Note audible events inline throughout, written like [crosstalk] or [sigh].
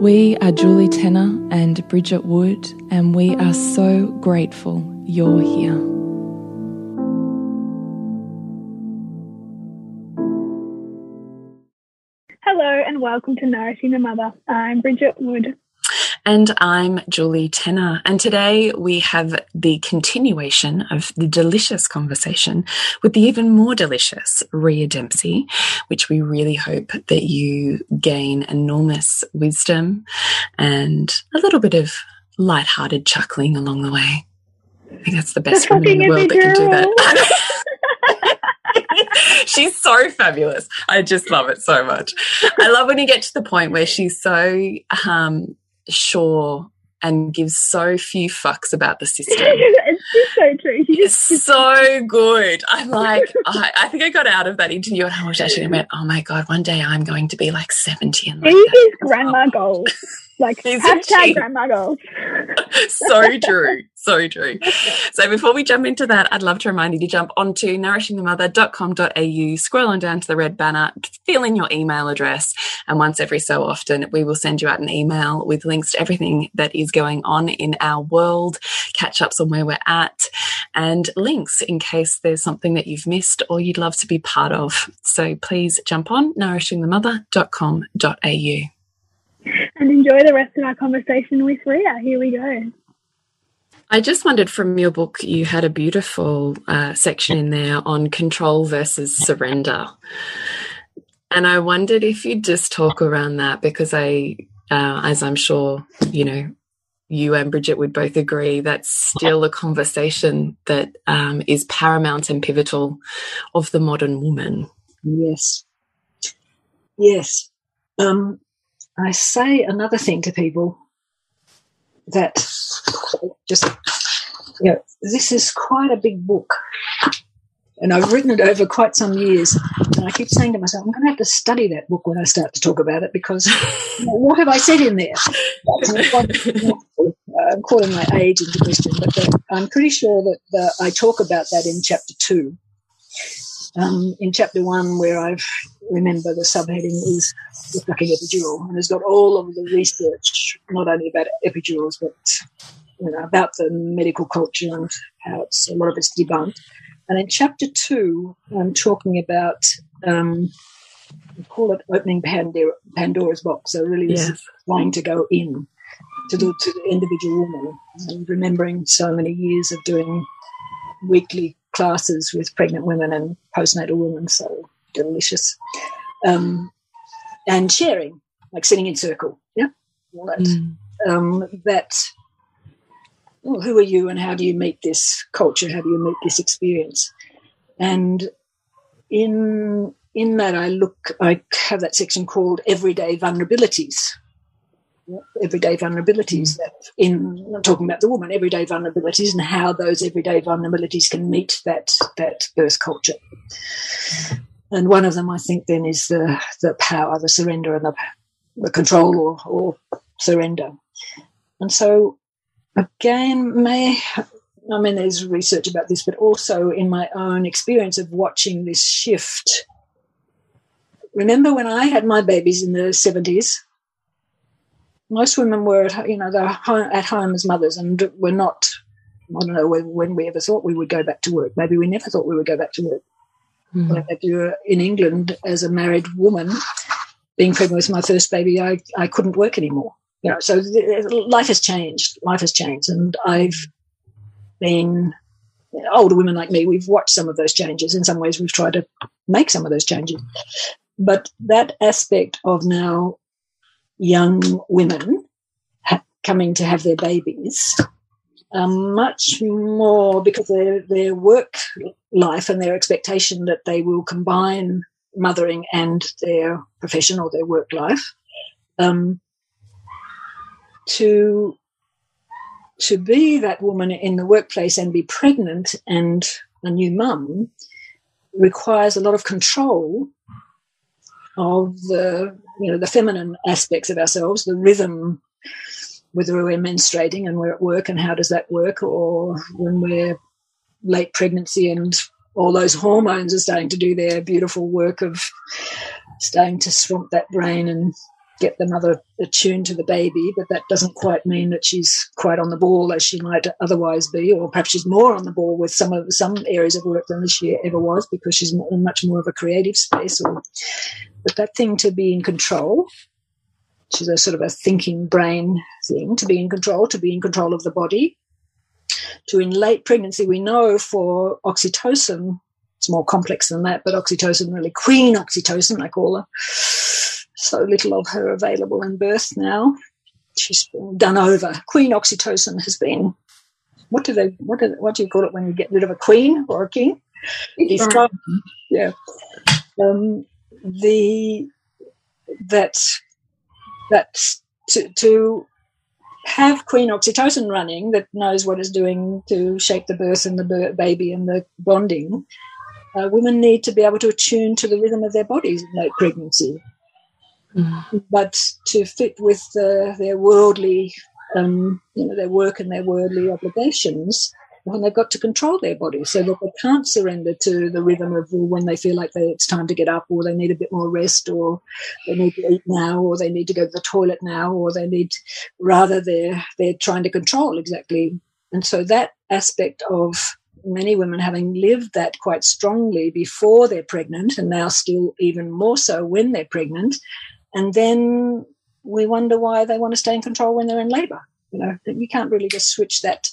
We are Julie Tenner and Bridget Wood, and we are so grateful you're here. Hello, and welcome to Nourishing the Mother. I'm Bridget Wood. And I'm Julie Tenner. And today we have the continuation of the delicious conversation with the even more delicious Rhea Dempsey, which we really hope that you gain enormous wisdom and a little bit of light-hearted chuckling along the way. I think that's the best woman in the world that can do that. [laughs] [laughs] she's so fabulous. I just love it so much. I love when you get to the point where she's so um, sure and gives so few fucks about the [laughs] system. it's just so true. [laughs] It's so good. I'm like, I, I, think I got out of that interview and I was actually went, oh my God, one day I'm going to be like 70 and like grandma goals. [laughs] Like hashtag grandma goals. so true. So true. So before we jump into that, I'd love to remind you to jump onto nourishingthemother.com.au, scroll on down to the red banner, fill in your email address, and once every so often we will send you out an email with links to everything that is going on in our world, catch ups on where we're at, and links in case there's something that you've missed or you'd love to be part of. So please jump on nourishingthemother.com.au and enjoy the rest of our conversation with Rhea. Here we go. I just wondered from your book, you had a beautiful uh, section in there on control versus surrender. And I wondered if you'd just talk around that because I, uh, as I'm sure, you know, you and Bridget would both agree that's still a conversation that um, is paramount and pivotal of the modern woman. Yes. Yes. Um, I say another thing to people that just, you know, this is quite a big book. And I've written it over quite some years. And I keep saying to myself, I'm going to have to study that book when I start to talk about it because you know, what have I said in there? [laughs] I'm calling my age into question, but the, I'm pretty sure that the, I talk about that in chapter two. Um, in chapter one, where I remember the subheading is the fucking epidural, and has got all of the research, not only about epidurals, but you know, about the medical culture and how it's a lot of it's debunked. And in chapter two, I'm talking about um, we call it opening Pandora, Pandora's box. So really, yes. trying to go in to the, to the individual woman and remembering so many years of doing weekly classes with pregnant women and postnatal women. So delicious. Um, and sharing, like sitting in circle. Yeah. All that. Mm. Um, that well, who are you and how do you meet this culture? How do you meet this experience? And in in that I look I have that section called everyday vulnerabilities everyday vulnerabilities that in I'm talking about the woman everyday vulnerabilities and how those everyday vulnerabilities can meet that that birth culture and one of them I think then is the the power the surrender and the, the control or, or surrender and so again, may I mean, there's research about this, but also in my own experience of watching this shift. Remember when I had my babies in the 70s? Most women were, at, you know, they're at home as mothers and were not, I don't know when we ever thought we would go back to work. Maybe we never thought we would go back to work. Mm-hmm. When you were in England as a married woman, being pregnant with my first baby, I, I couldn't work anymore. You know, so life has changed. Life has changed, and I've been older women like me. We've watched some of those changes. In some ways, we've tried to make some of those changes. But that aspect of now young women coming to have their babies um, much more because their their work life and their expectation that they will combine mothering and their profession or their work life um, to to be that woman in the workplace and be pregnant and a new mum requires a lot of control of the you know the feminine aspects of ourselves, the rhythm, whether we're menstruating and we're at work and how does that work, or when we're late pregnancy and all those hormones are starting to do their beautiful work of starting to swamp that brain and get the mother attuned to the baby, but that doesn't quite mean that she's quite on the ball as she might otherwise be, or perhaps she's more on the ball with some of some areas of work than she ever was because she's in much more of a creative space. Or, but that thing to be in control, which is a sort of a thinking brain thing, to be in control, to be in control of the body. To in late pregnancy, we know for oxytocin, it's more complex than that, but oxytocin, really queen oxytocin, I call her so little of her available in birth now. She's been done over. Queen oxytocin has been. What do they? What do, what do you call it when you get rid of a queen or a king? Yeah. Um, the that that to, to have queen oxytocin running that knows what it's doing to shape the birth and the baby and the bonding. Uh, women need to be able to attune to the rhythm of their bodies in late pregnancy. Mm. But to fit with the, their worldly, um, you know, their work and their worldly obligations, when they've got to control their body so that they can't surrender to the rhythm of when they feel like they, it's time to get up or they need a bit more rest or they need to eat now or they need to go to the toilet now or they need rather they're they're trying to control exactly and so that aspect of many women having lived that quite strongly before they're pregnant and now still even more so when they're pregnant and then we wonder why they want to stay in control when they're in labor. You know, you can't really just switch that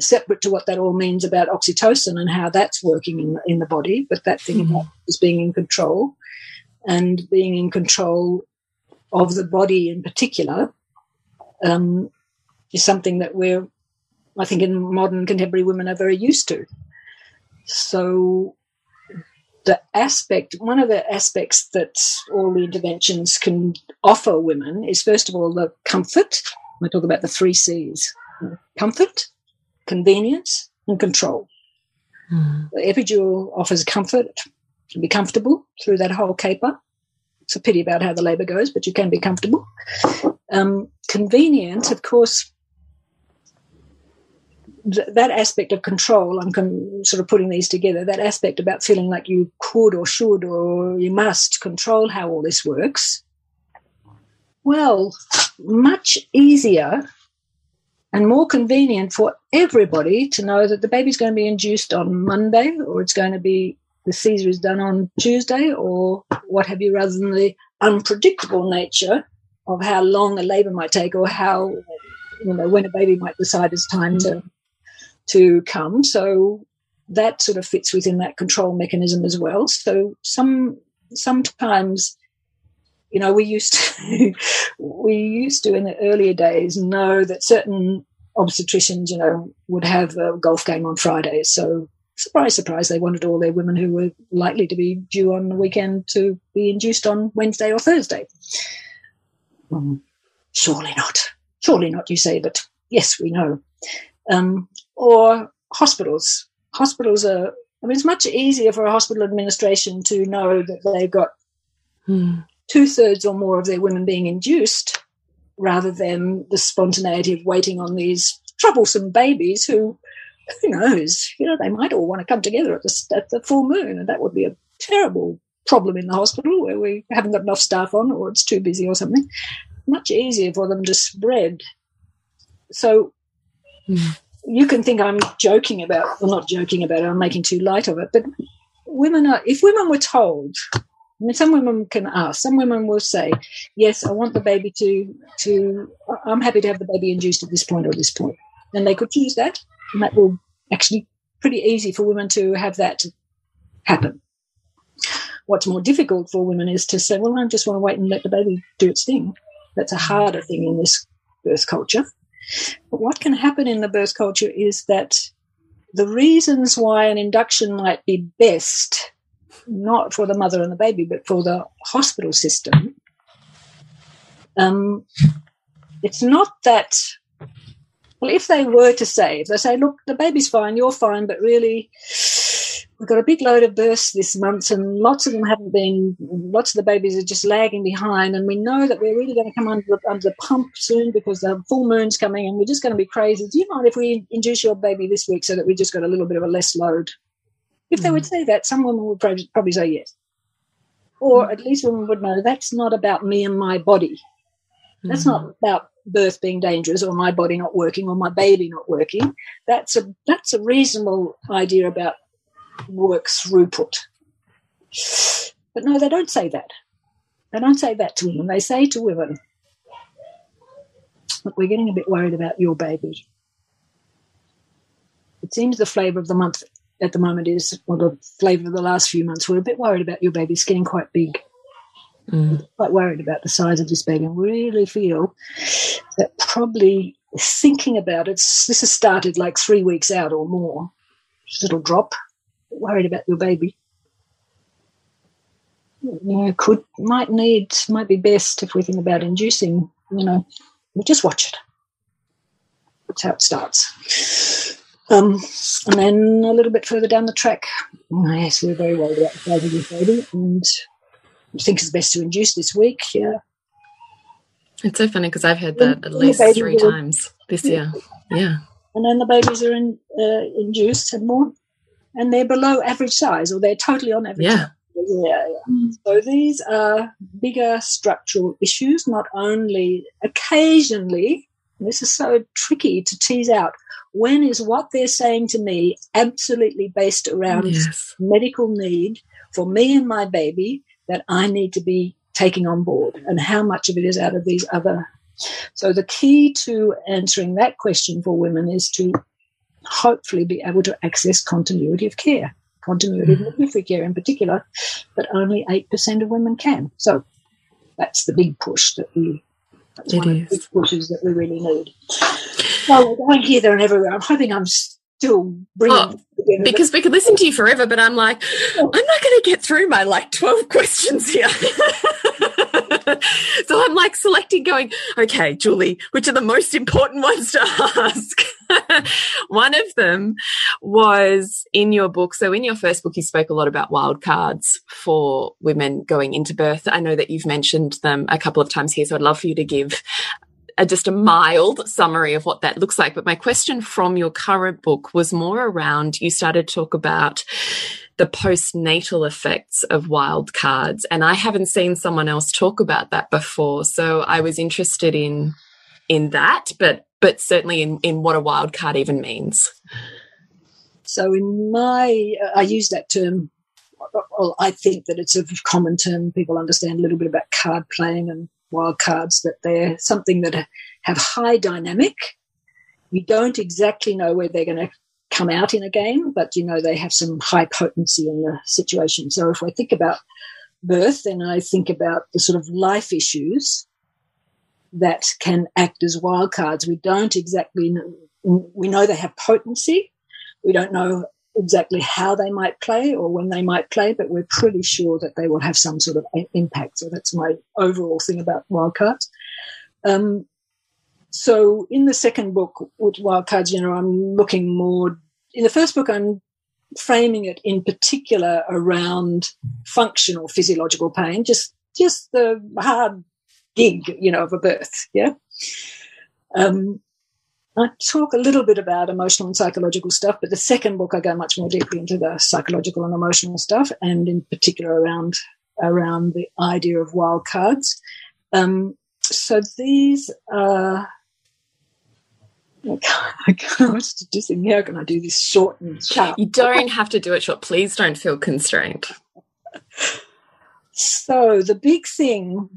separate to what that all means about oxytocin and how that's working in, in the body, but that thing mm-hmm. about is being in control and being in control of the body in particular um, is something that we're, I think, in modern contemporary women are very used to. So the aspect, one of the aspects that all the interventions can offer women is first of all the comfort. I talk about the three C's comfort, convenience, and control. Mm. The epidural offers comfort, to be comfortable through that whole caper. It's a pity about how the labour goes, but you can be comfortable. Um, convenient, of course, that aspect of control, I'm com- sort of putting these together, that aspect about feeling like you could or should or you must control how all this works. Well, much easier and more convenient for everybody to know that the baby's going to be induced on Monday or it's going to be the Caesar is done on Tuesday or what have you, rather than the unpredictable nature of how long a labour might take or how, you know, when a baby might decide it's time to to come. So that sort of fits within that control mechanism as well. So some sometimes, you know, we used to [laughs] we used to in the earlier days know that certain obstetricians, you know, would have a golf game on Fridays. So surprise, surprise, they wanted all their women who were likely to be due on the weekend to be induced on Wednesday or Thursday. Um, surely not. Surely not, you say, but yes, we know. Um, or hospitals. Hospitals are, I mean, it's much easier for a hospital administration to know that they've got hmm. Two thirds or more of their women being induced rather than the spontaneity of waiting on these troublesome babies who, who knows, you know, they might all want to come together at the, at the full moon, and that would be a terrible problem in the hospital where we haven't got enough staff on or it's too busy or something. Much easier for them to spread. So mm. you can think I'm joking about, well, not joking about it, I'm making too light of it, but women are, if women were told, some women can ask, some women will say, yes, I want the baby to, to, I'm happy to have the baby induced at this point or this point. And they could choose that. And that will actually pretty easy for women to have that happen. What's more difficult for women is to say, well, I just want to wait and let the baby do its thing. That's a harder thing in this birth culture. But what can happen in the birth culture is that the reasons why an induction might be best, not for the mother and the baby, but for the hospital system, um, it's not that. Well, if they were to say, if they say, look, the baby's fine, you're fine, but really, we've got a big load of births this month, and lots of them haven't been. Lots of the babies are just lagging behind, and we know that we're really going to come under the, under the pump soon because the full moon's coming, and we're just going to be crazy. Do you mind if we induce your baby this week so that we just got a little bit of a less load? If mm. they would mm. say that, some women would probably, say yes, or mm. at least women would know that's not about me and my body. That's mm. not about birth being dangerous or my body not working or my baby not working. That's a that's a reasonable idea about work throughput. But no, they don't say that. They don't say that to women. They say to women, Look, we're getting a bit worried about your baby. It seems the flavour of the month at the moment is, or the flavour of the last few months, we're a bit worried about your baby. It's getting quite big. Mm. Quite worried about the size of this baby and really feel that probably thinking about it, this has started like three weeks out or more. Just a little drop worried about your baby. You know, could might need might be best if we think about inducing. You know, we just watch it. That's how it starts. Um, and then a little bit further down the track, yes, we're very worried about the size of your baby, and I think it's best to induce this week. Yeah. It's so funny because I've heard that at least three times this year. Yeah. And then the babies are in, uh, induced and more and they're below average size or they're totally on average. Yeah. Yeah, yeah. So these are bigger structural issues, not only occasionally, this is so tricky to tease out. When is what they're saying to me absolutely based around yes. medical need for me and my baby that I need to be taking on board, and how much of it is out of these other? So, the key to answering that question for women is to hopefully be able to access continuity of care, continuity mm-hmm. of midwifery care in particular, but only 8% of women can. So that's the big push that we, that's it one is. of the pushes that we really need. So we're going here, there and everywhere. I'm hoping I'm still bringing oh, because we could listen to you forever, but I'm like, I'm not going to get through my like 12 [laughs] questions here. [laughs] so I'm like selecting, going, okay, Julie, which are the most important ones to ask? [laughs] One of them was in your book. So in your first book, you spoke a lot about wild cards for women going into birth. I know that you've mentioned them a couple of times here, so I'd love for you to give a, just a mild summary of what that looks like. But my question from your current book was more around you started to talk about the postnatal effects of wild cards. And I haven't seen someone else talk about that before. So I was interested in in that, but but certainly in, in what a wild card even means. So in my uh, I use that term well, I think that it's a common term. People understand a little bit about card playing and wild cards, that they're something that have high dynamic. You don't exactly know where they're going to come out in a game, but you know they have some high potency in the situation. So if I think about birth, then I think about the sort of life issues that can act as wild cards. We don't exactly know, we know they have potency. We don't know exactly how they might play or when they might play, but we're pretty sure that they will have some sort of impact. So that's my overall thing about wildcards. Um, so in the second book with wildcards, you know, I'm looking more. In the first book, I'm framing it in particular around functional physiological pain, just just the hard gig, you know, of a birth. Yeah. Um, I talk a little bit about emotional and psychological stuff, but the second book I go much more deeply into the psychological and emotional stuff, and in particular around around the idea of wild cards. Um, so these are. [laughs] I can't, I can't just think, how can I do this short and sharp? You don't have to do it short. Please don't feel constrained. So the big thing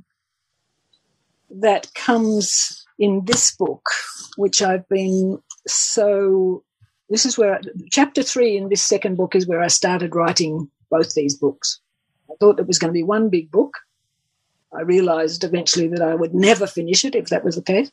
that comes in this book, which I've been so, this is where, chapter three in this second book is where I started writing both these books. I thought it was going to be one big book. I realized eventually that I would never finish it if that was the case.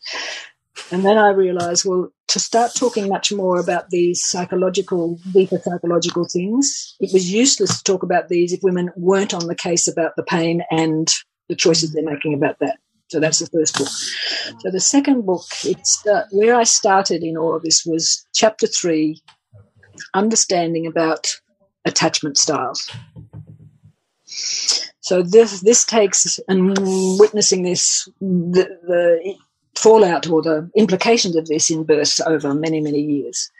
And then I realized, well, to start talking much more about these psychological, deeper psychological things, it was useless to talk about these if women weren't on the case about the pain and the choices they're making about that. So that's the first book. So the second book, it's uh, where I started in all of this was chapter three, understanding about attachment styles. So this this takes and witnessing this the, the fallout or the implications of this in births over many many years.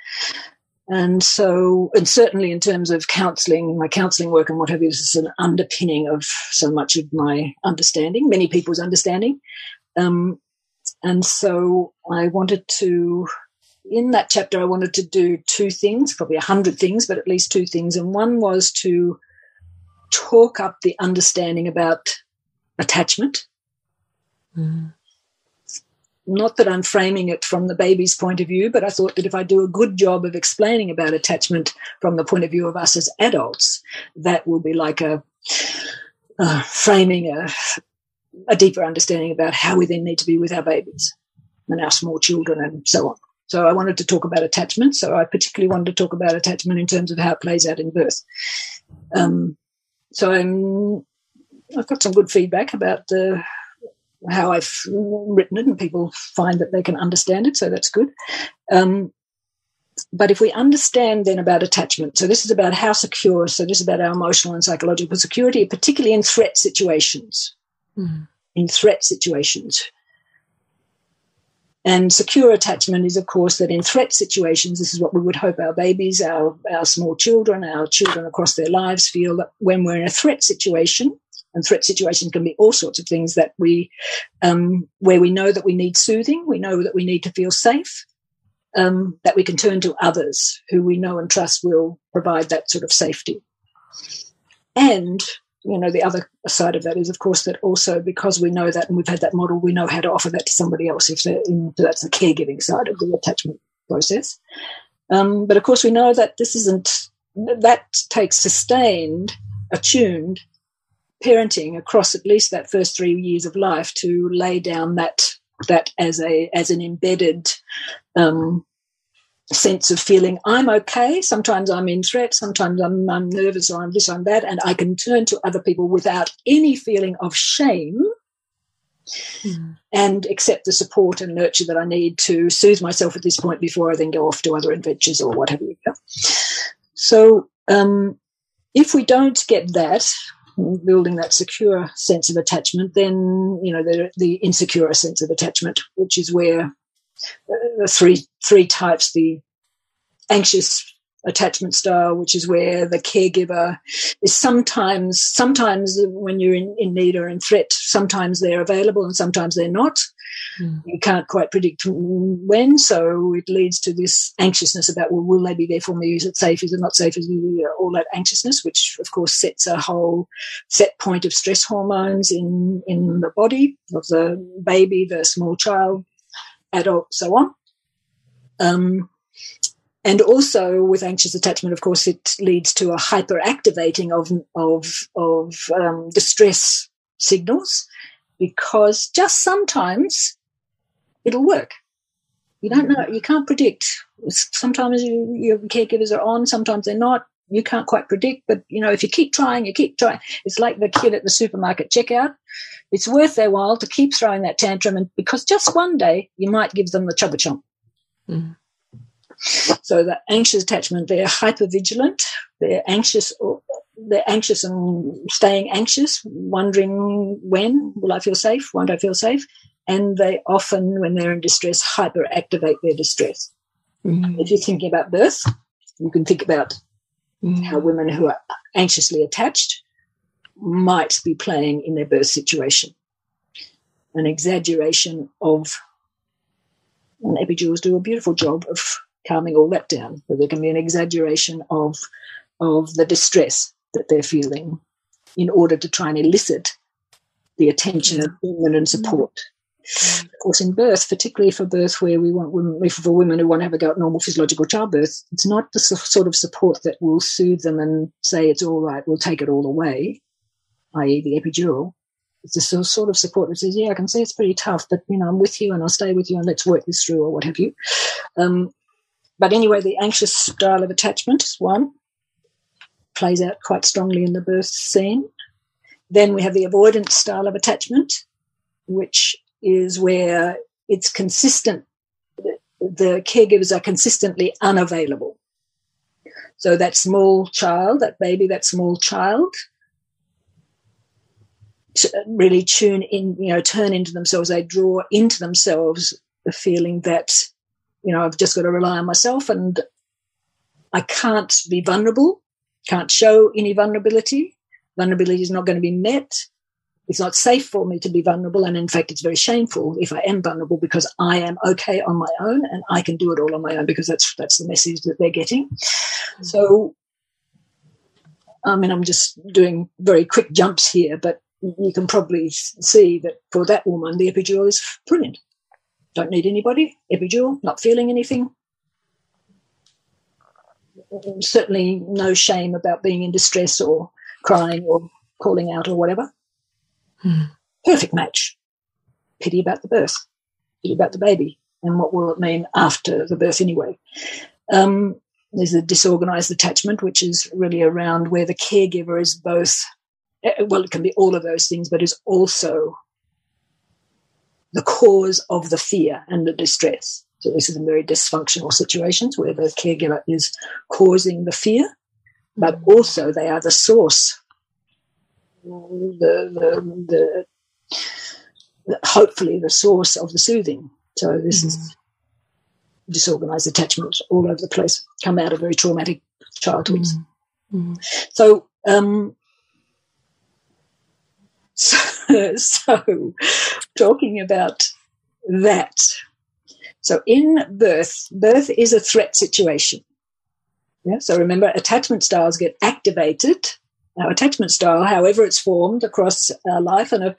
And so, and certainly in terms of counselling, my counselling work and what have you, this is an underpinning of so much of my understanding, many people's understanding. Um, and so I wanted to, in that chapter, I wanted to do two things, probably a hundred things, but at least two things. And one was to talk up the understanding about attachment. Mm not that I'm framing it from the baby's point of view, but I thought that if I do a good job of explaining about attachment from the point of view of us as adults, that will be like a uh, framing a, a deeper understanding about how we then need to be with our babies and our small children and so on. So I wanted to talk about attachment. So I particularly wanted to talk about attachment in terms of how it plays out in birth. Um, so I'm, I've got some good feedback about the how I've written it, and people find that they can understand it, so that's good. Um, but if we understand then about attachment, so this is about how secure, so this is about our emotional and psychological security, particularly in threat situations. Mm. In threat situations. And secure attachment is, of course, that in threat situations, this is what we would hope our babies, our, our small children, our children across their lives feel that when we're in a threat situation, and threat situations can be all sorts of things that we, um, where we know that we need soothing, we know that we need to feel safe, um, that we can turn to others who we know and trust will provide that sort of safety. And you know, the other side of that is, of course, that also because we know that and we've had that model, we know how to offer that to somebody else if in, that's the caregiving side of the attachment process. Um, but of course, we know that this isn't, that takes sustained, attuned parenting across at least that first three years of life to lay down that that as a as an embedded um, sense of feeling I'm okay. Sometimes I'm in threat. Sometimes I'm, I'm nervous or I'm this or I'm that, and I can turn to other people without any feeling of shame. Mm. And accept the support and nurture that I need to soothe myself at this point before I then go off to other adventures or whatever. So, um, if we don't get that, building that secure sense of attachment, then you know the, the insecure sense of attachment, which is where uh, the three three types: the anxious attachment style, which is where the caregiver is sometimes sometimes when you're in, in need or in threat, sometimes they're available and sometimes they're not. Mm. You can't quite predict when, so it leads to this anxiousness about, well, will they be there for me? Is it safe? Is it not safe? Is it, all that anxiousness, which of course sets a whole set point of stress hormones in, in the body of the baby, the small child, adult, so on. Um, and also with anxious attachment, of course, it leads to a hyperactivating of of of um, distress signals because just sometimes it'll work. You don't know. You can't predict. Sometimes you, your caregivers are on, sometimes they're not. You can't quite predict, but you know, if you keep trying, you keep trying. It's like the kid at the supermarket checkout. It's worth their while to keep throwing that tantrum, and because just one day you might give them the chubba chomp. Mm. So the anxious attachment, they're hyper vigilant. They're anxious or they're anxious and staying anxious, wondering when will I feel safe? Won't I feel safe? and they often, when they're in distress, hyperactivate their distress. Mm. If you're thinking about birth, you can think about mm. how women who are anxiously attached might be playing in their birth situation. An exaggeration of, and epidurals do a beautiful job of calming all that down, but there can be an exaggeration of, of the distress that they're feeling in order to try and elicit the attention of women and support. Of course, in birth, particularly for birth where we want women, for women who want to have a go at normal physiological childbirth, it's not the sort of support that will soothe them and say it's all right, we'll take it all away, i.e., the epidural. It's the sort of support that says, "Yeah, I can see it's pretty tough, but you know, I'm with you and I'll stay with you and let's work this through, or what have you." Um, but anyway, the anxious style of attachment is one plays out quite strongly in the birth scene. Then we have the avoidance style of attachment, which is where it's consistent, the caregivers are consistently unavailable. So that small child, that baby, that small child, really tune in, you know, turn into themselves. They draw into themselves the feeling that, you know, I've just got to rely on myself and I can't be vulnerable, can't show any vulnerability. Vulnerability is not going to be met it's not safe for me to be vulnerable. And in fact, it's very shameful if I am vulnerable because I am okay on my own and I can do it all on my own because that's, that's the message that they're getting. Mm-hmm. So, I mean, I'm just doing very quick jumps here, but you can probably see that for that woman, the epidural is brilliant. Don't need anybody, epidural, not feeling anything. Certainly no shame about being in distress or crying or calling out or whatever. Hmm. Perfect match. Pity about the birth, pity about the baby, and what will it mean after the birth anyway? Um, there's a disorganized attachment, which is really around where the caregiver is both, eh, well, it can be all of those things, but is also the cause of the fear and the distress. So this is in very dysfunctional situations where the caregiver is causing the fear, but also they are the source the, the, the, hopefully the source of the soothing. So this mm-hmm. is disorganized attachment all over the place, come out of very traumatic childhoods. Mm-hmm. So, um, so, [laughs] so, talking about that. So in birth, birth is a threat situation. Yeah. So remember, attachment styles get activated our attachment style, however it's formed across our life. And uh,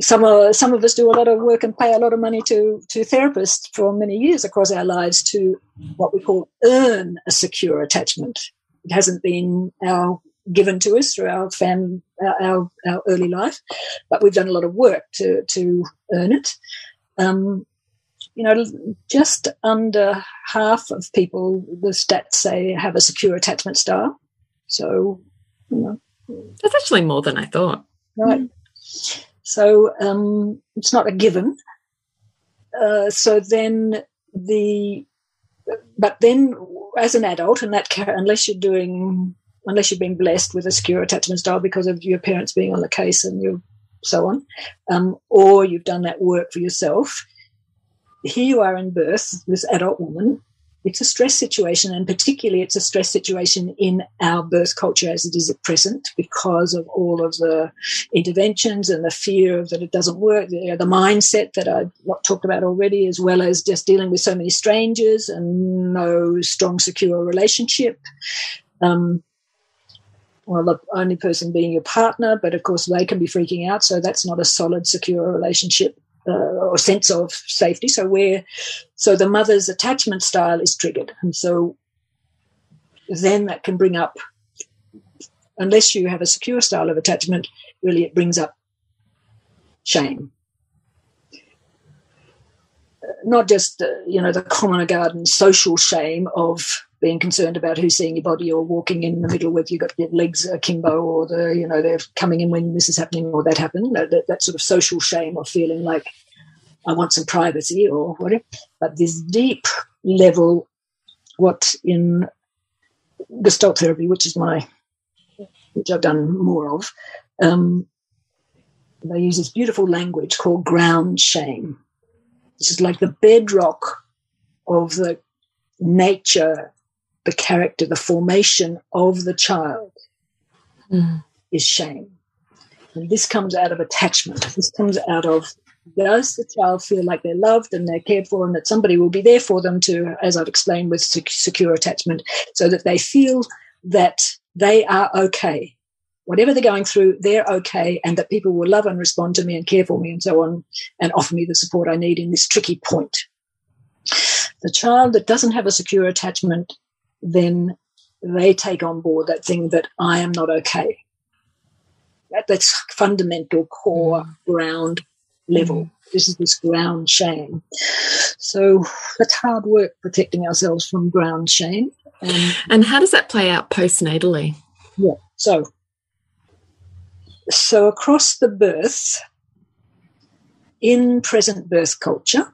some of, some of us do a lot of work and pay a lot of money to, to therapists for many years across our lives to what we call earn a secure attachment. It hasn't been our given to us through our fam, our, our early life, but we've done a lot of work to, to earn it. Um, you know, just under half of people, the stats say, have a secure attachment style. So you know, that's actually more than I thought. Right. So um, it's not a given. Uh, so then the, but then as an adult, and that unless you're doing, unless you've been blessed with a secure attachment style because of your parents being on the case and you so on, um, or you've done that work for yourself. Here you are in birth, this adult woman, it's a stress situation, and particularly it's a stress situation in our birth culture as it is at present because of all of the interventions and the fear of that it doesn't work, the, the mindset that I've talked about already, as well as just dealing with so many strangers and no strong, secure relationship. Um, well, the only person being your partner, but of course they can be freaking out, so that's not a solid, secure relationship uh, or sense of safety. So where, so the mother's attachment style is triggered, and so then that can bring up, unless you have a secure style of attachment, really it brings up shame. Not just you know the common garden social shame of being concerned about who's seeing your body or walking in the middle with you've got your legs akimbo or the you know they're coming in when this is happening or that happened that, that, that sort of social shame of feeling like I want some privacy or whatever but this deep level what in Gestalt therapy which is my which I've done more of um, they use this beautiful language called ground shame. This is like the bedrock of the nature, the character, the formation of the child mm. is shame. And this comes out of attachment. This comes out of does the child feel like they're loved and they're cared for and that somebody will be there for them to, as I've explained with secure attachment, so that they feel that they are okay. Whatever they're going through, they're okay, and that people will love and respond to me and care for me and so on and offer me the support I need in this tricky point. The child that doesn't have a secure attachment, then they take on board that thing that I am not okay. That, that's fundamental, core, mm. ground level. Mm. This is this ground shame. So it's hard work protecting ourselves from ground shame. Um, and how does that play out postnatally? Yeah. So, so across the birth, in present birth culture,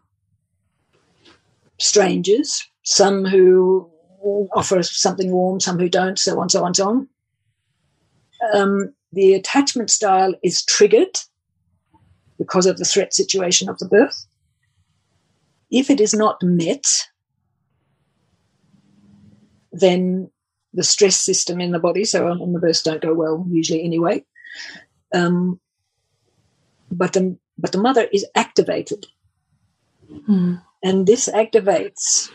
strangers, some who offer something warm, some who don't, so on, so on, so on. Um, the attachment style is triggered because of the threat situation of the birth. If it is not met, then the stress system in the body, so on, and the births don't go well usually anyway. Um, but the but the mother is activated, mm. and this activates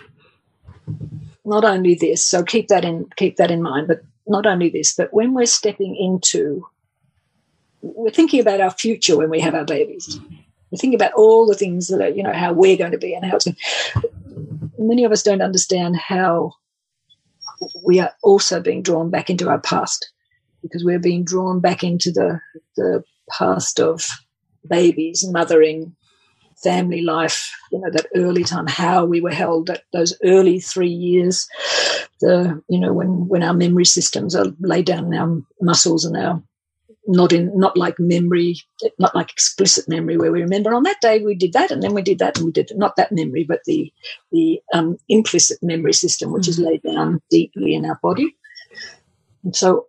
not only this. So keep that in keep that in mind. But not only this, but when we're stepping into we're thinking about our future when we have our babies. We're thinking about all the things that are, you know, how we're going to be and how it's going. Many of us don't understand how we are also being drawn back into our past because we're being drawn back into the the past of babies, mothering, family life, you know, that early time, how we were held, that those early three years, the you know, when when our memory systems are laid down in our muscles and our not in not like memory, not like explicit memory where we remember on that day we did that and then we did that and we did not that memory, but the the um, implicit memory system which mm-hmm. is laid down deeply in our body. And so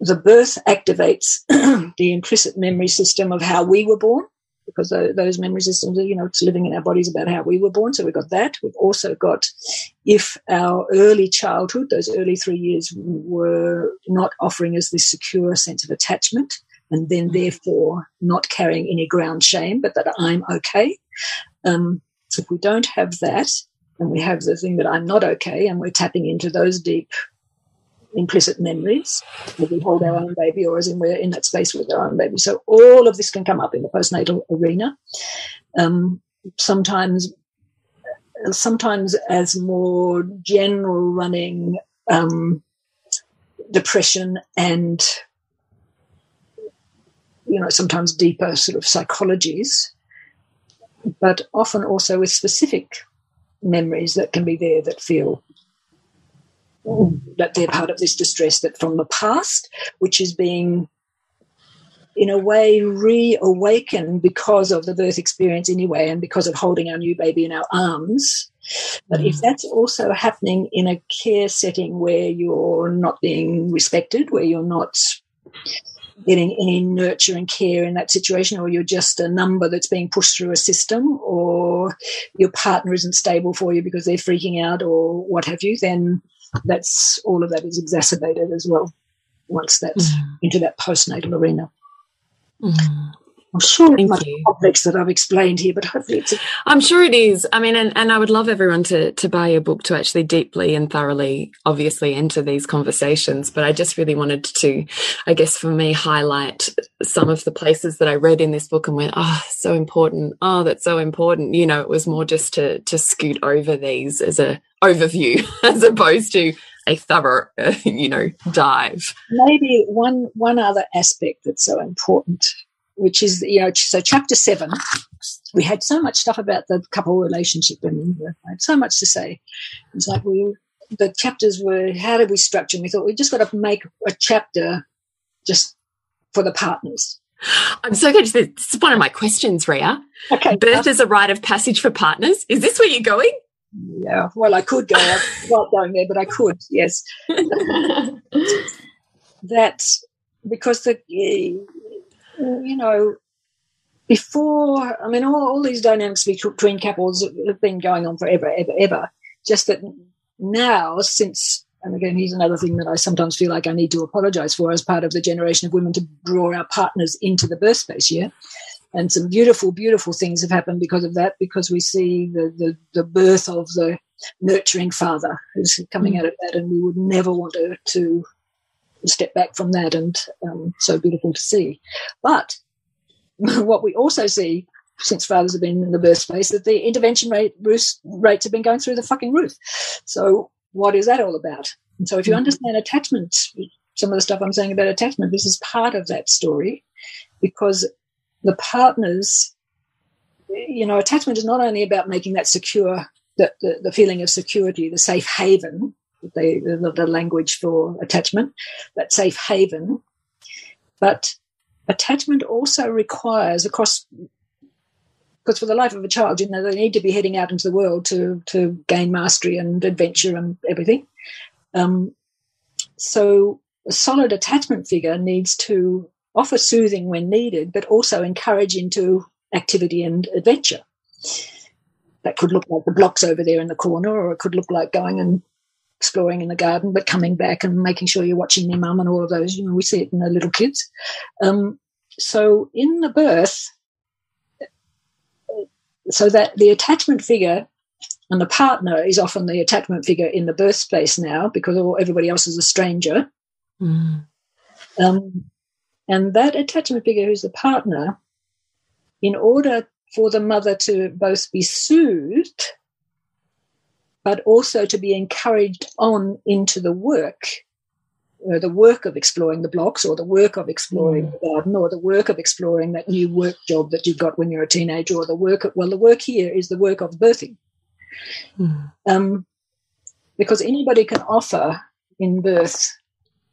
the birth activates [clears throat] the implicit memory system of how we were born because those memory systems are, you know, it's living in our bodies about how we were born. So we've got that. We've also got if our early childhood, those early three years, were not offering us this secure sense of attachment, and then mm-hmm. therefore not carrying any ground shame, but that I'm okay. Um, so if we don't have that, and we have the thing that I'm not okay, and we're tapping into those deep implicit memories we hold our own baby or as in we're in that space with our own baby. So all of this can come up in the postnatal arena. Um, sometimes, sometimes as more general running um, depression and you know sometimes deeper sort of psychologies, but often also with specific memories that can be there that feel that they're part of this distress that from the past, which is being in a way reawakened because of the birth experience anyway and because of holding our new baby in our arms. But mm. if that's also happening in a care setting where you're not being respected, where you're not getting any nurture and care in that situation, or you're just a number that's being pushed through a system, or your partner isn't stable for you because they're freaking out, or what have you, then that's all of that is exacerbated as well once that's mm. into that postnatal arena. Mm. I'm sure it's much complex that I've explained here, but hopefully it's. I'm sure it is. I mean, and, and I would love everyone to to buy your book to actually deeply and thoroughly, obviously, enter these conversations. But I just really wanted to, I guess, for me, highlight some of the places that I read in this book and went, oh, so important. Oh, that's so important. You know, it was more just to to scoot over these as a overview [laughs] as opposed to a thorough, uh, [laughs] you know, dive. Maybe one one other aspect that's so important which is, you know, so chapter seven, we had so much stuff about the couple relationship and I had so much to say. It's like we, the chapters were, how did we structure? And we thought we just got to make a chapter just for the partners. I'm so good. This is one of my questions, Rhea. Okay. Birth is a rite of passage for partners. Is this where you're going? Yeah. Well, I could go. I'm not going there, but I could. Yes. [laughs] that because the eh, you know, before, I mean, all, all these dynamics between couples have been going on forever, ever, ever. Just that now, since, and again, here's another thing that I sometimes feel like I need to apologize for as part of the generation of women to draw our partners into the birth space, yeah? And some beautiful, beautiful things have happened because of that, because we see the, the, the birth of the nurturing father who's coming mm. out of that, and we would never want to, to step back from that, and um, so beautiful to see. But [laughs] what we also see since fathers have been in the birth space that the intervention rate rates have been going through the fucking roof. So what is that all about? And so if you mm-hmm. understand attachment, some of the stuff I'm saying about attachment, this is part of that story because the partners, you know, attachment is not only about making that secure, the, the, the feeling of security, the safe haven, the, the, the language for attachment, that safe haven, but attachment also requires across because for the life of a child, you know, they need to be heading out into the world to to gain mastery and adventure and everything. Um, so a solid attachment figure needs to offer soothing when needed, but also encourage into activity and adventure. That could look like the blocks over there in the corner, or it could look like going and exploring in the garden, but coming back and making sure you're watching their mum and all of those. You know, we see it in the little kids. Um, so in the birth, so that the attachment figure and the partner is often the attachment figure in the birth space now because everybody else is a stranger. Mm. Um, and that attachment figure who's the partner, in order for the mother to both be soothed but also to be encouraged on into the work, uh, the work of exploring the blocks or the work of exploring mm. the garden or the work of exploring that new work job that you've got when you're a teenager or the work, of, well, the work here is the work of birthing. Mm. Um, because anybody can offer in birth,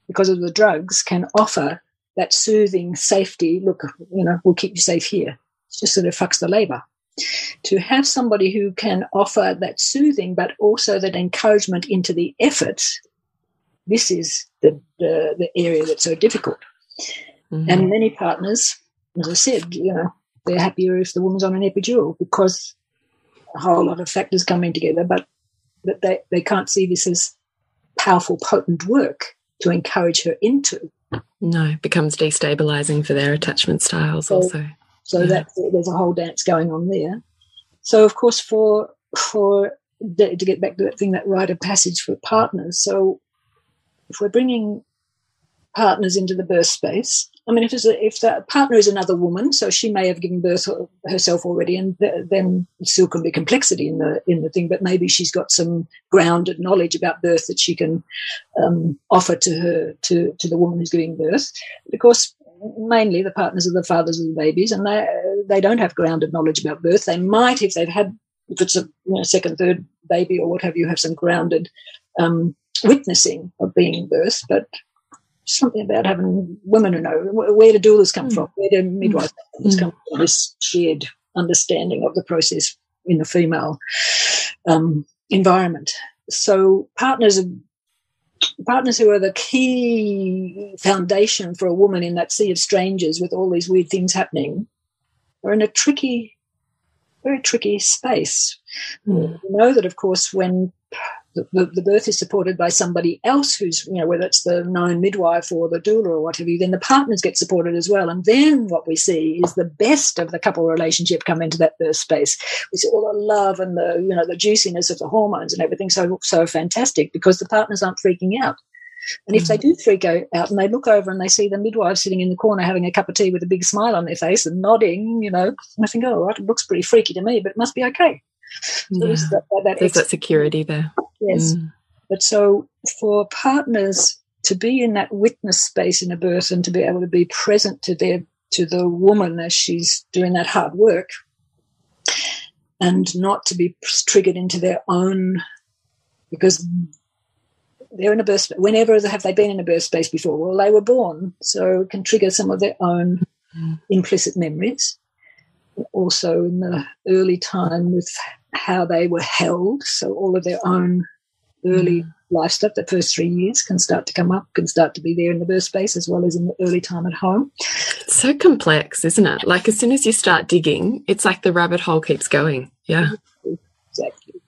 because of the drugs, can offer that soothing safety. Look, you know, we'll keep you safe here. It just sort of fucks the labor to have somebody who can offer that soothing, but also that encouragement into the effort, this is the, the, the area that's so difficult. Mm-hmm. And many partners, as I said, you know, they're happier if the woman's on an epidural because a whole lot of factors coming together, but, but they, they can't see this as powerful, potent work to encourage her into. No, it becomes destabilizing for their attachment styles so, also. So yeah. that there's a whole dance going on there. So of course, for for to get back to that thing, that rite of passage for partners. So if we're bringing partners into the birth space, I mean, if, a, if the partner is another woman, so she may have given birth herself already, and th- then still can be complexity in the in the thing. But maybe she's got some grounded knowledge about birth that she can um, offer to her to to the woman who's giving birth. Of course, mainly the partners are the fathers of the babies, and they they don't have grounded knowledge about birth. They might, if they've had, if it's a you know, second, third baby or what have you, have some grounded um, witnessing of being birth, but something about having women who know where the doulas come mm. from, where the midwives mm. come from, this shared understanding of the process in the female um, environment. So partners are partners who are the key foundation for a woman in that sea of strangers with all these weird things happening are in a tricky, very tricky space. Mm. We know that, of course, when the, the, birth is supported by somebody else who's, you know, whether it's the known midwife or the doula or whatever, you then the partners get supported as well. And then what we see is the best of the couple relationship come into that birth space. We see all the love and the, you know, the juiciness of the hormones and everything so, so fantastic because the partners aren't freaking out. And if they mm. do freak out and they look over and they see the midwife sitting in the corner having a cup of tea with a big smile on their face and nodding, you know, I think, oh, right, it looks pretty freaky to me, but it must be okay. So there's that, that, there's that security there. Yes. Mm. But so for partners to be in that witness space in a birth and to be able to be present to their to the woman as she's doing that hard work and not to be triggered into their own because they're in a birth whenever have they been in a birth space before well they were born so it can trigger some of their own mm. implicit memories also in the early time with how they were held so all of their own early mm. life stuff. The first three years can start to come up, can start to be there in the birth space as well as in the early time at home. It's so complex, isn't it? Like as soon as you start digging, it's like the rabbit hole keeps going. Yeah. Exactly.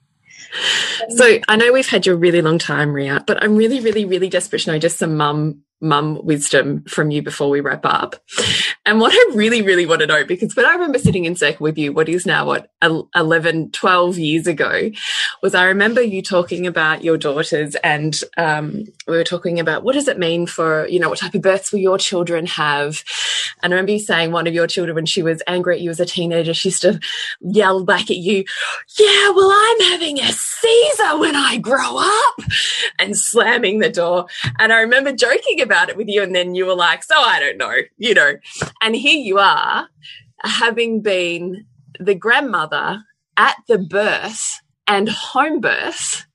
So I know we've had you a really long time, Rhea, but I'm really, really, really desperate to know just some mum mum wisdom from you before we wrap up. And what I really, really want to know, because when I remember sitting in circle with you, what is now, what, 11, 12 years ago, was I remember you talking about your daughters and um, we were talking about what does it mean for, you know, what type of births will your children have? And I remember you saying one of your children, when she was angry at you as a teenager, she used to yell back at you, yeah, well, I'm having a Caesar when I grow up and slamming the door. And I remember joking about it with you. And then you were like, so I don't know, you know, and here you are, having been the grandmother at the birth and home birth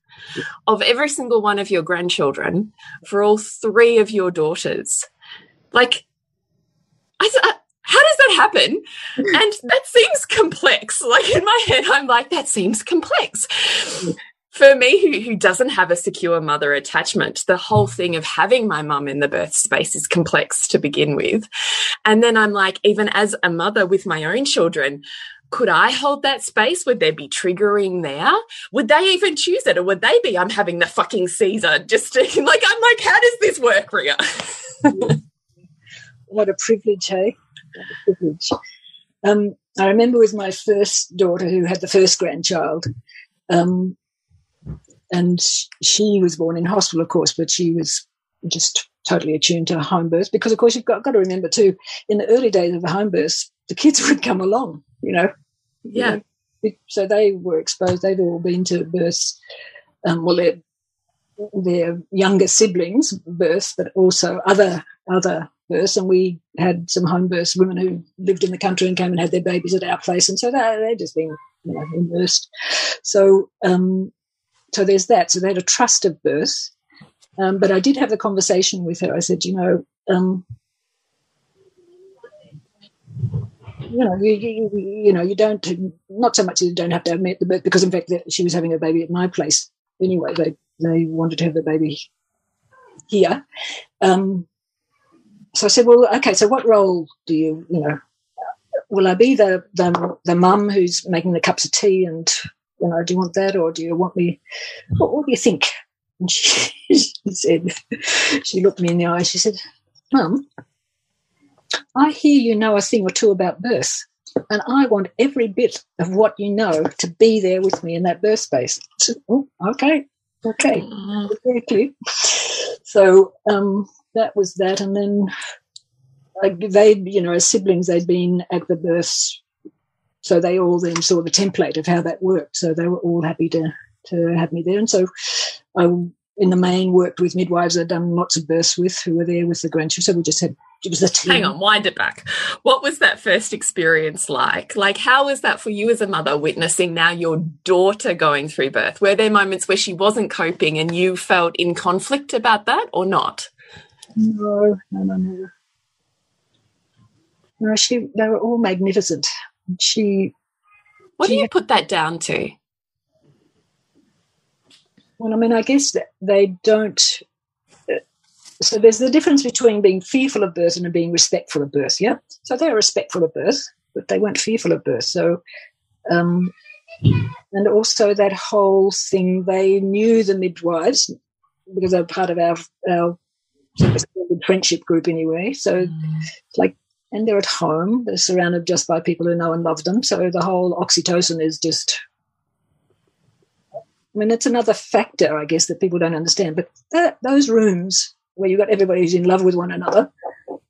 of every single one of your grandchildren for all three of your daughters. Like, I, I, uh, how does that happen? [laughs] And that seems complex. Like in my head, I'm like, that seems complex for me who, who doesn't have a secure mother attachment the whole thing of having my mum in the birth space is complex to begin with and then i'm like even as a mother with my own children could I hold that space? Would there be triggering there? Would they even choose it? Or would they be, I'm having the fucking Caesar just to, [laughs] like, I'm like, how does this work, Rhea? [laughs] what a privilege, hey? What a privilege. Um, I remember with my first daughter who had the first grandchild, um, and she was born in hospital, of course, but she was just totally attuned to home birth because, of course, you've got, got to remember too, in the early days of the home birth, the kids [laughs] would come along, you know. Yeah. You know, so they were exposed. They'd all been to births. Um, well, their their younger siblings' births, but also other other births. And we had some home births, women who lived in the country and came and had their babies at our place, and so they they just been you know immersed. So um, so there's that. So they had a trust of birth. Um, but I did have the conversation with her. I said, you know, um, you know, you, you, you, know, you don't, not so much you don't have to admit the birth, because in fact she was having a baby at my place anyway. They, they wanted to have the baby here. Um, so I said, well, okay, so what role do you, you know, will I be the, the, the mum who's making the cups of tea and you know, do you want that or do you want me? What, what do you think? And she, [laughs] she said, she looked me in the eye. She said, Mum, I hear you know a thing or two about birth, and I want every bit of what you know to be there with me in that birth space. I said, oh, okay, okay, very clear. So um, that was that, and then like they, you know, as siblings, they'd been at the births so they all then saw the template of how that worked. So they were all happy to to have me there. And so I, in the main, worked with midwives I'd done lots of births with who were there with the grandchildren. So we just had it was a team. Hang on, wind it back. What was that first experience like? Like, how was that for you as a mother witnessing now your daughter going through birth? Were there moments where she wasn't coping and you felt in conflict about that or not? No, no, no, no. No, she, they were all magnificent she. What she, do you put that down to? Well, I mean, I guess that they don't. Uh, so there's the difference between being fearful of birth and being respectful of birth. Yeah. So they were respectful of birth, but they weren't fearful of birth. So, um, and also that whole thing, they knew the midwives because they were part of our our friendship group anyway. So, mm. like and they're at home. They're surrounded just by people who know and love them. So the whole oxytocin is just. I mean, it's another factor, I guess, that people don't understand. But that, those rooms where you've got everybody who's in love with one another,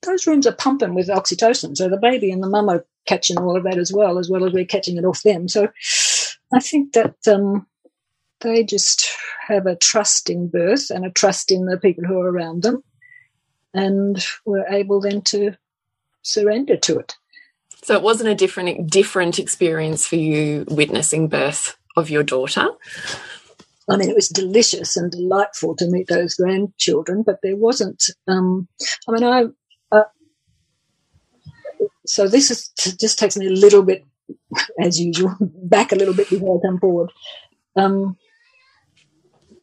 those rooms are pumping with oxytocin. So the baby and the mum are catching all of that as well, as well as we're catching it off them. So I think that um, they just have a trust in birth and a trust in the people who are around them. And we're able then to surrender to it. So it wasn't a different different experience for you witnessing birth of your daughter. I mean, it was delicious and delightful to meet those grandchildren, but there wasn't. Um, I mean, I. Uh, so this is just takes me a little bit, as usual, [laughs] back a little bit before I come forward. Um,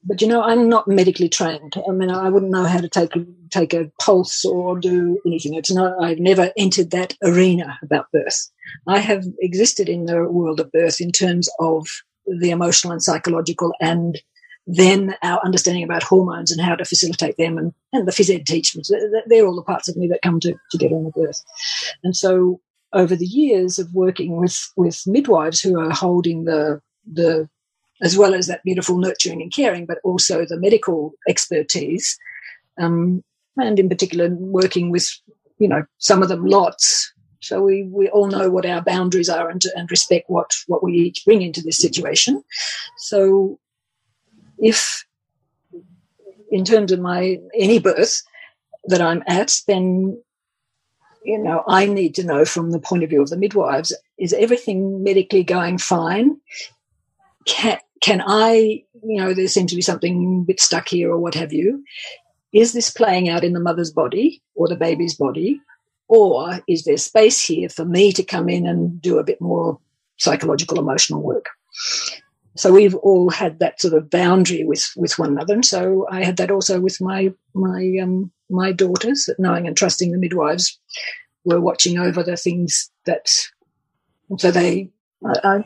but you know, I'm not medically trained. I mean, I wouldn't know how to take a, take a pulse or do anything. It's not. I've never entered that arena about birth. I have existed in the world of birth in terms of the emotional and psychological, and then our understanding about hormones and how to facilitate them, and, and the phys ed teachings. They're all the parts of me that come to, together in the birth. And so, over the years of working with with midwives who are holding the the as well as that beautiful nurturing and caring, but also the medical expertise, um, and in particular working with, you know, some of them lots. So we, we all know what our boundaries are and, and respect what, what we each bring into this situation. So if in terms of my any birth that I'm at, then you know, I need to know from the point of view of the midwives, is everything medically going fine? Can, can I, you know, there seems to be something a bit stuck here or what have you. Is this playing out in the mother's body or the baby's body? Or is there space here for me to come in and do a bit more psychological, emotional work? So we've all had that sort of boundary with, with one another. And so I had that also with my, my, um, my daughters, that knowing and trusting the midwives were watching over the things that, so they, I, I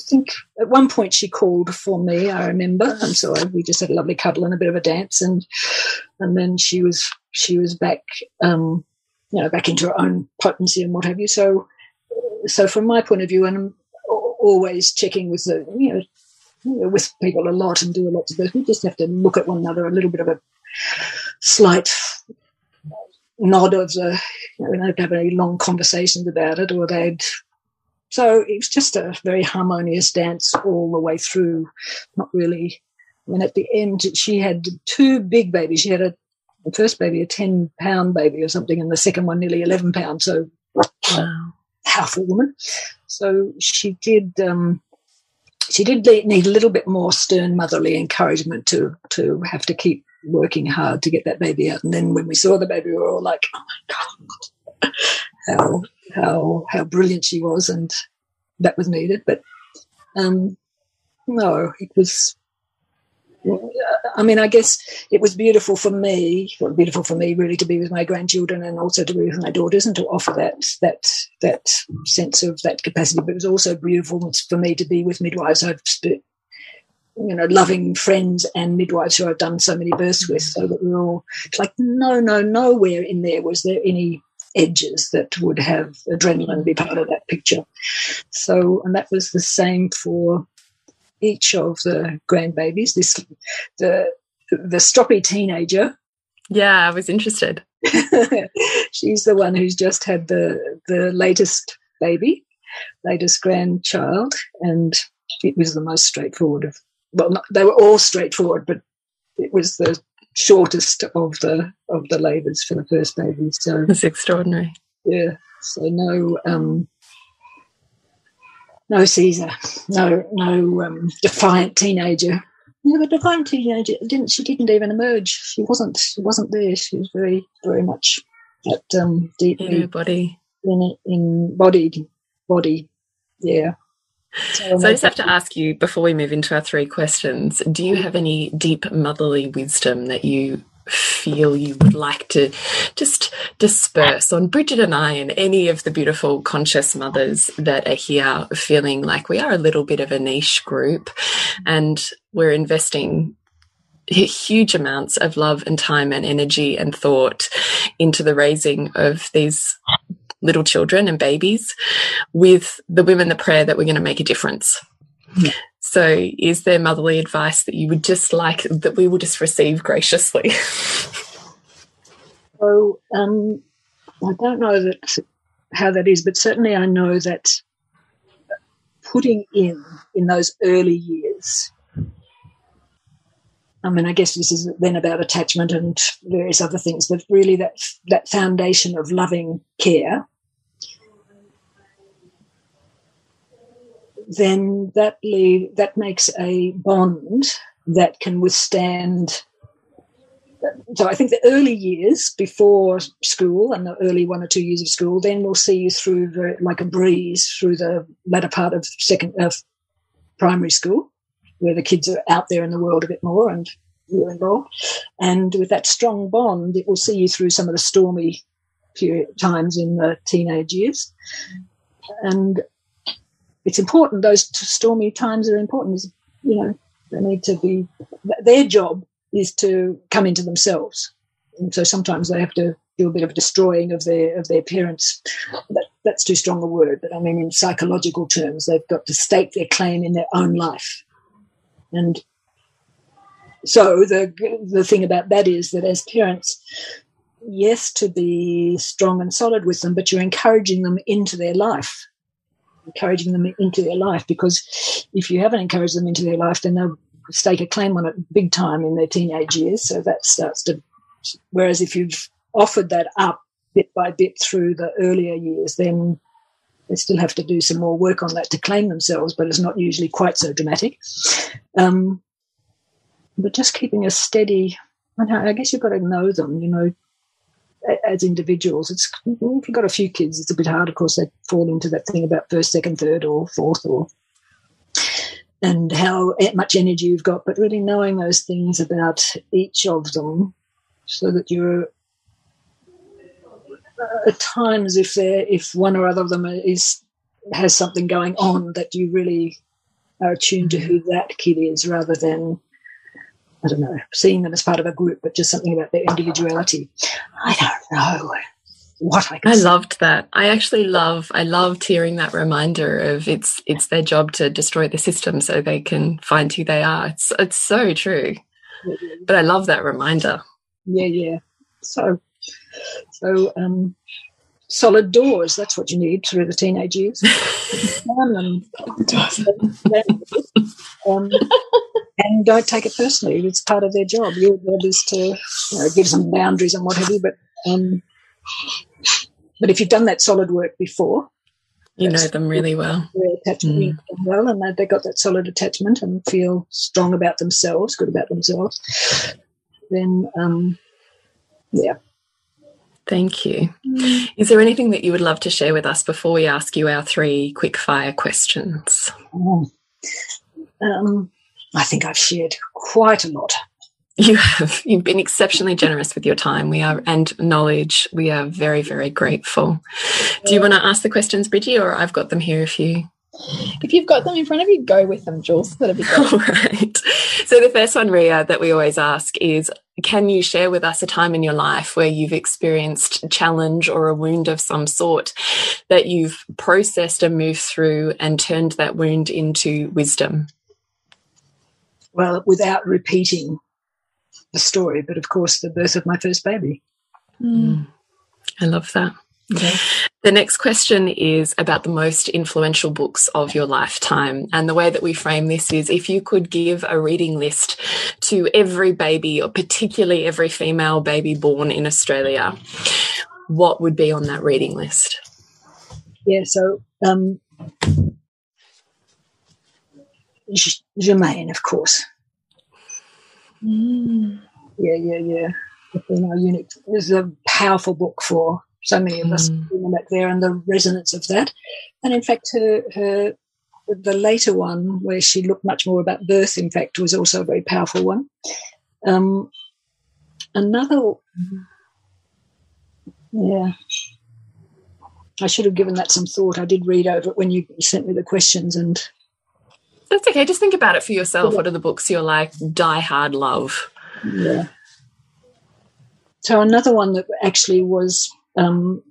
think at one point she called for me. I remember, and so I, we just had a lovely cuddle and a bit of a dance, and and then she was she was back, um, you know, back into her own potency and what have you. So, so from my point of view, and I'm always checking with the you know, with people a lot and do a lot of this. We just have to look at one another a little bit of a slight nod of the, you know, we don't have any long conversations about it, or they'd so it was just a very harmonious dance all the way through. Not really. I mean, at the end, she had two big babies. She had a the first baby, a ten pound baby or something, and the second one nearly eleven pounds. So, wow. powerful woman. So she did. Um, she did need a little bit more stern motherly encouragement to to have to keep working hard to get that baby out. And then when we saw the baby, we were all like, "Oh my god, how how how brilliant she was, and that was needed. But um, no, it was. I mean, I guess it was beautiful for me. Well, beautiful for me, really, to be with my grandchildren and also to be with my daughters and to offer that that that sense of that capacity. But it was also beautiful for me to be with midwives I've you know, loving friends and midwives who I've done so many births with, so that we're all like, no, no, nowhere in there was there any edges that would have adrenaline be part of that picture. So, and that was the same for each of the grandbabies. This the the stroppy teenager. Yeah, I was interested. [laughs] She's the one who's just had the the latest baby, latest grandchild, and it was the most straightforward of. Well, not, they were all straightforward, but it was the shortest of the of the labours for the first baby. So it's extraordinary. Yeah. So no um, no Caesar, no no um, defiant teenager. No, the defiant teenager didn't. She didn't even emerge. She wasn't. She wasn't there. She was very very much that um, deeply in her body, in, in embodied body. Yeah. So, so I just have to ask you before we move into our three questions do you have any deep motherly wisdom that you feel you would like to just disperse on? Bridget and I and any of the beautiful conscious mothers that are here feeling like we are a little bit of a niche group and we're investing huge amounts of love and time and energy and thought into the raising of these little children and babies with the women the prayer that we're going to make a difference. Yeah. So, is there motherly advice that you would just like that we will just receive graciously? [laughs] so, um, I don't know that how that is, but certainly I know that putting in in those early years. I mean, I guess this is then about attachment and various other things, but really that that foundation of loving care then that leave, that makes a bond that can withstand. So I think the early years before school and the early one or two years of school, then we'll see you through like a breeze through the latter part of second of primary school, where the kids are out there in the world a bit more and you're involved. And with that strong bond, it will see you through some of the stormy period times in the teenage years. And it's important. Those stormy times are important. You know, they need to be. Their job is to come into themselves, and so sometimes they have to do a bit of destroying of their of their parents. That, that's too strong a word, but I mean in psychological terms, they've got to stake their claim in their own life, and so the the thing about that is that as parents, yes, to be strong and solid with them, but you're encouraging them into their life, encouraging them into their life. Because if you haven't encouraged them into their life, then they'll stake a claim on it big time in their teenage years. So that starts to. Whereas if you've offered that up bit by bit through the earlier years, then they still have to do some more work on that to claim themselves, but it's not usually quite so dramatic. Um, but just keeping a steady. I guess you've got to know them, you know, as individuals. It's if you've got a few kids, it's a bit hard. Of course, they fall into that thing about first, second, third, or fourth, or and how much energy you've got. But really knowing those things about each of them, so that you're at times, if they if one or other of them is has something going on, that you really are attuned to who mm-hmm. that kid is, rather than I don't know, seeing them as part of a group, but just something about their individuality. I don't know what I. I loved that. I actually love. I loved hearing that reminder of it's it's their job to destroy the system so they can find who they are. It's it's so true. But I love that reminder. Yeah, yeah. So, so um, solid doors. That's what you need through the teenage years. [laughs] um, um, and don't take it personally. It's part of their job. Your job is to you know, give some boundaries and what have you. But um, but if you've done that solid work before, you know them really well. Attachment mm. well, and they got that solid attachment and feel strong about themselves, good about themselves. Then, um, yeah. Thank you. Mm. Is there anything that you would love to share with us before we ask you our three quick fire questions? Oh. Um, I think I've shared quite a lot. You have. You've been exceptionally generous with your time. We are and knowledge. We are very, very grateful. Do you want to ask the questions, Bridgie, or I've got them here if you if you've got them in front of you, go with them, Jules. That'd be great. [laughs] All right. So the first one, Rhea, that we always ask is can you share with us a time in your life where you've experienced challenge or a wound of some sort that you've processed and moved through and turned that wound into wisdom? well, without repeating the story, but of course, the birth of my first baby. Mm. I love that. Okay. The next question is about the most influential books of your lifetime. And the way that we frame this is if you could give a reading list to every baby, or particularly every female baby born in Australia, what would be on that reading list? Yeah, so um, Germaine, of course. Mm. Yeah, yeah, yeah. You know, Eunuch. This is a powerful book for so many of us mm. back there, and the resonance of that. And in fact, her her the later one, where she looked much more about birth, in fact, was also a very powerful one. Um, another, yeah, I should have given that some thought. I did read over it when you sent me the questions, and that's okay. Just think about it for yourself. What are the books you're like die hard love? Yeah. So another one that actually was um,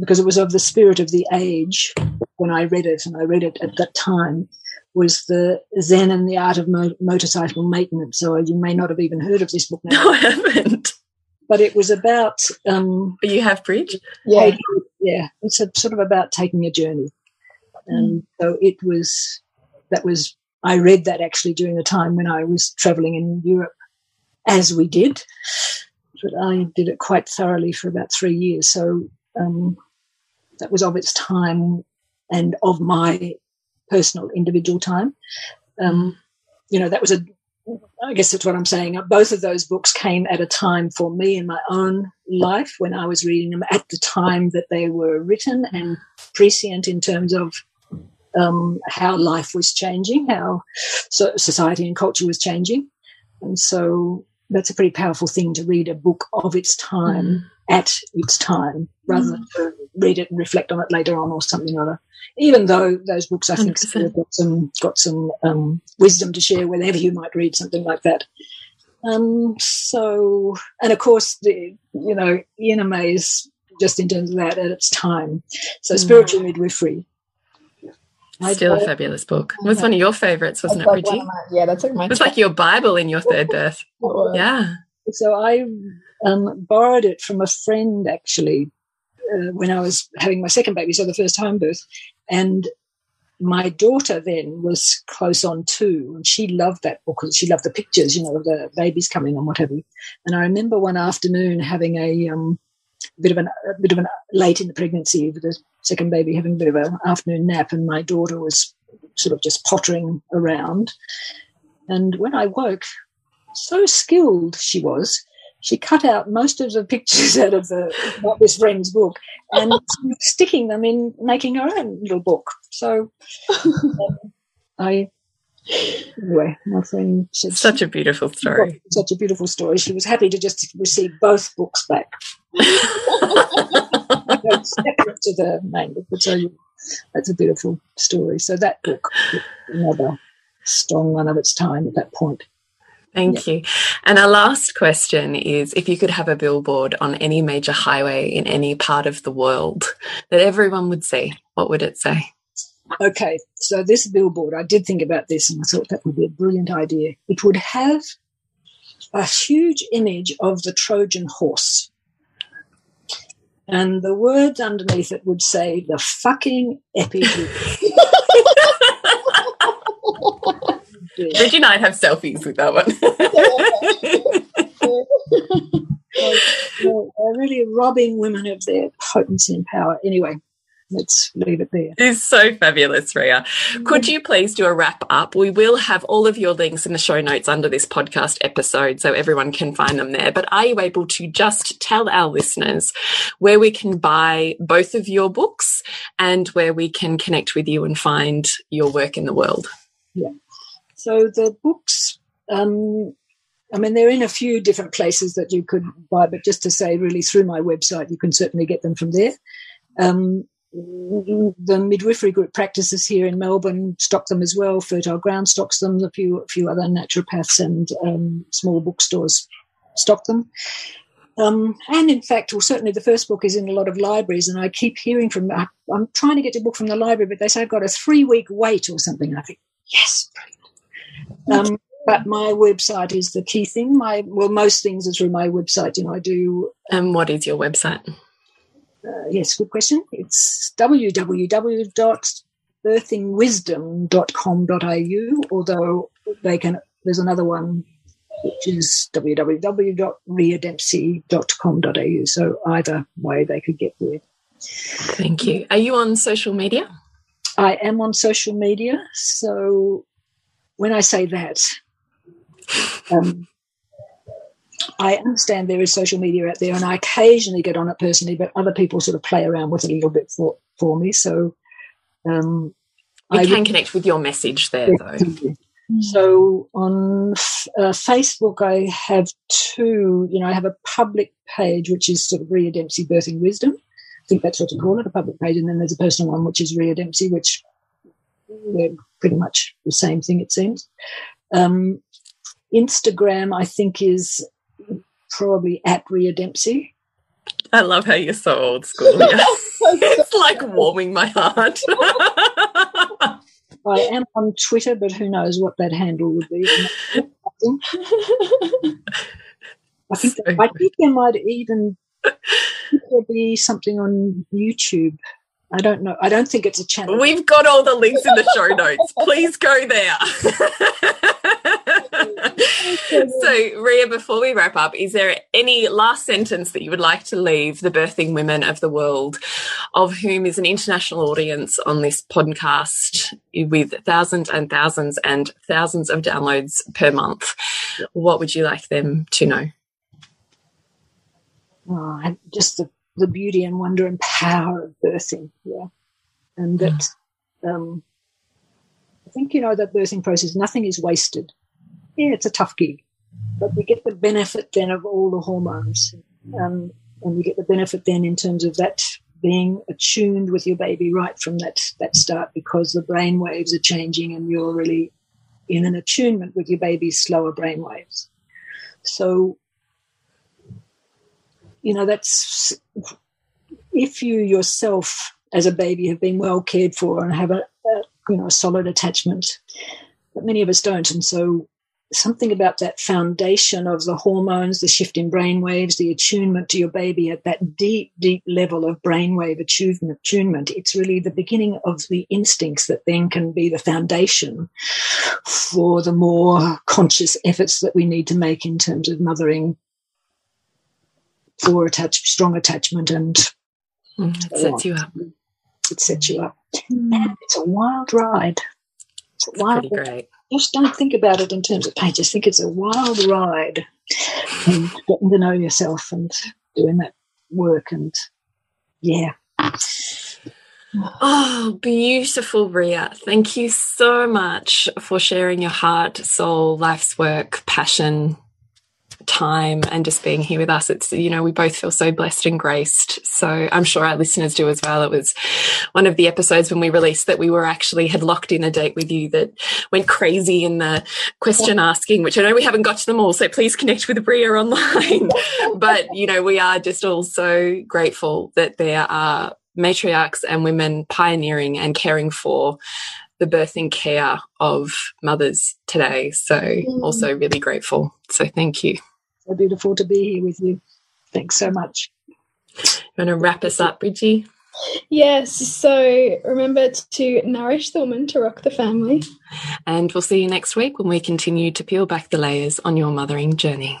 because it was of the spirit of the age when I read it, and I read it at that time, was the Zen and the Art of Mo Motorcycle Maintenance. So you may not have even heard of this book now. [laughs] No, I haven't. But it was about. Um, you have Bridge? Yeah, yeah. It's a, sort of about taking a journey. And so it was, that was, I read that actually during the time when I was traveling in Europe, as we did. But I did it quite thoroughly for about three years. So um, that was of its time and of my personal individual time. Um, you know, that was a I guess that's what I'm saying. Both of those books came at a time for me in my own life when I was reading them at the time that they were written and prescient in terms of um, how life was changing, how so society and culture was changing. And so that's a pretty powerful thing to read a book of its time mm. at its time rather mm. than to read it and reflect on it later on or something or other. Even though those books, I think, have got some got some um, wisdom to share whenever you might read something like that. Um, so, and of course, the you know Ina May's just in terms of that at its time. So, mm. spiritual midwifery Still a fabulous book. It was one of your favorites, wasn't that's it, Bridgie? My, yeah, that's like my. It was like your Bible in your third birth. [laughs] yeah. So I um, borrowed it from a friend actually uh, when I was having my second baby, so the first home birth, and my daughter then was close on too, and she loved that book because she loved the pictures, you know, of the babies coming and what have you. And I remember one afternoon having a um, bit of an a bit of an late in the pregnancy with the second baby having a bit of an afternoon nap, and my daughter was sort of just pottering around. And when I woke, so skilled she was, she cut out most of the pictures [laughs] out of the not this friend's book and [laughs] sticking them in making her own little book. So um, [laughs] I anyway, my friend said such a beautiful story. Such a beautiful story. She was happy to just receive both books back. To the main book, but so that's a beautiful story. So that book, another strong one of its time at that point. Thank yeah. you. And our last question is if you could have a billboard on any major highway in any part of the world that everyone would see, what would it say? Okay, so this billboard, I did think about this and I thought that would be a brilliant idea. It would have a huge image of the Trojan horse. And the words underneath it would say, the fucking epic. Bridgie [laughs] and I'd have selfies with that one. [laughs] they're really robbing women of their potency and power. Anyway, let's leave it there. It's so fabulous, Rhea. Could you please do a wrap up? We will have all of your links in the show notes under this podcast episode so everyone can find them there. But are you able to just tell our listeners where we can buy both of your books and where we can connect with you and find your work in the world? Yeah. So the books, um, I mean, they're in a few different places that you could buy, but just to say, really, through my website, you can certainly get them from there. Um, the midwifery group practices here in Melbourne stock them as well. Fertile Ground stocks them. A few, a few other naturopaths and um, small bookstores stock them. Um, and in fact, well, certainly the first book is in a lot of libraries, and I keep hearing from. I, am trying to get a book from the library, but they say I've got a three week wait or something. I think yes, um, but my website is the key thing. My well, most things are through my website. You know, I do. And what is your website? Uh, yes, good question. It's www.birthingwisdom.com.au, although they can, there's another one which is www.rheadempsey.com.au. So either way they could get there. Thank you. Are you on social media? I am on social media. So when I say that, um, I understand there is social media out there, and I occasionally get on it personally, but other people sort of play around with it a little bit for, for me. So um, we I can connect with your message there, though. So on uh, Facebook, I have two. You know, I have a public page which is sort of Rhea Dempsey Birthing Wisdom. I think that's what you call it, a public page, and then there's a personal one which is Rhea Dempsey, which they're pretty much the same thing, it seems. Um, Instagram, I think, is probably at Rhea Dempsey. I love how you're so old school. Yeah. [laughs] [laughs] it's like warming my heart. I [laughs] am on Twitter, but who knows what that handle would be. I think, so I think there might even there be something on YouTube. I don't know. I don't think it's a channel. We've got all the links in the show notes. Please go there. [laughs] so, Rhea, before we wrap up, is there any last sentence that you would like to leave the birthing women of the world, of whom is an international audience on this podcast with thousands and thousands and thousands of downloads per month? What would you like them to know? Oh, just the, the beauty and wonder and power of birthing, yeah, and that. Um, I think, you know, that birthing process, nothing is wasted. Yeah, it's a tough gig, but we get the benefit then of all the hormones. Um, and we get the benefit then in terms of that being attuned with your baby right from that, that start because the brain waves are changing and you're really in an attunement with your baby's slower brain waves. So, you know, that's if you yourself as a baby have been well cared for and have a, a you know a solid attachment, but many of us don't, and so something about that foundation of the hormones, the shift in brain waves, the attunement to your baby at that deep, deep level of brainwave attunement, attunement. It's really the beginning of the instincts that then can be the foundation for the more conscious efforts that we need to make in terms of mothering for attach, strong attachment and mm, it sets you up. It sets you up. And it's a wild ride. It's, it's wild pretty great just don't think about it in terms of pain. Just think it's a wild ride and getting to know yourself and doing that work. And yeah. Oh, beautiful, Rhea. Thank you so much for sharing your heart, soul, life's work, passion, time and just being here with us. It's, you know, we both feel so blessed and graced. So I'm sure our listeners do as well. It was one of the episodes when we released that we were actually had locked in a date with you that went crazy in the question asking, which I know we haven't got to them all. So please connect with Bria online. [laughs] but, you know, we are just all so grateful that there are matriarchs and women pioneering and caring for the birthing care of mothers today. So mm. also really grateful. So thank you so beautiful to be here with you. Thanks so much. You want to wrap us up, Bridgie? Yes, so remember to nourish the woman to rock the family. And we'll see you next week when we continue to peel back the layers on your mothering journey.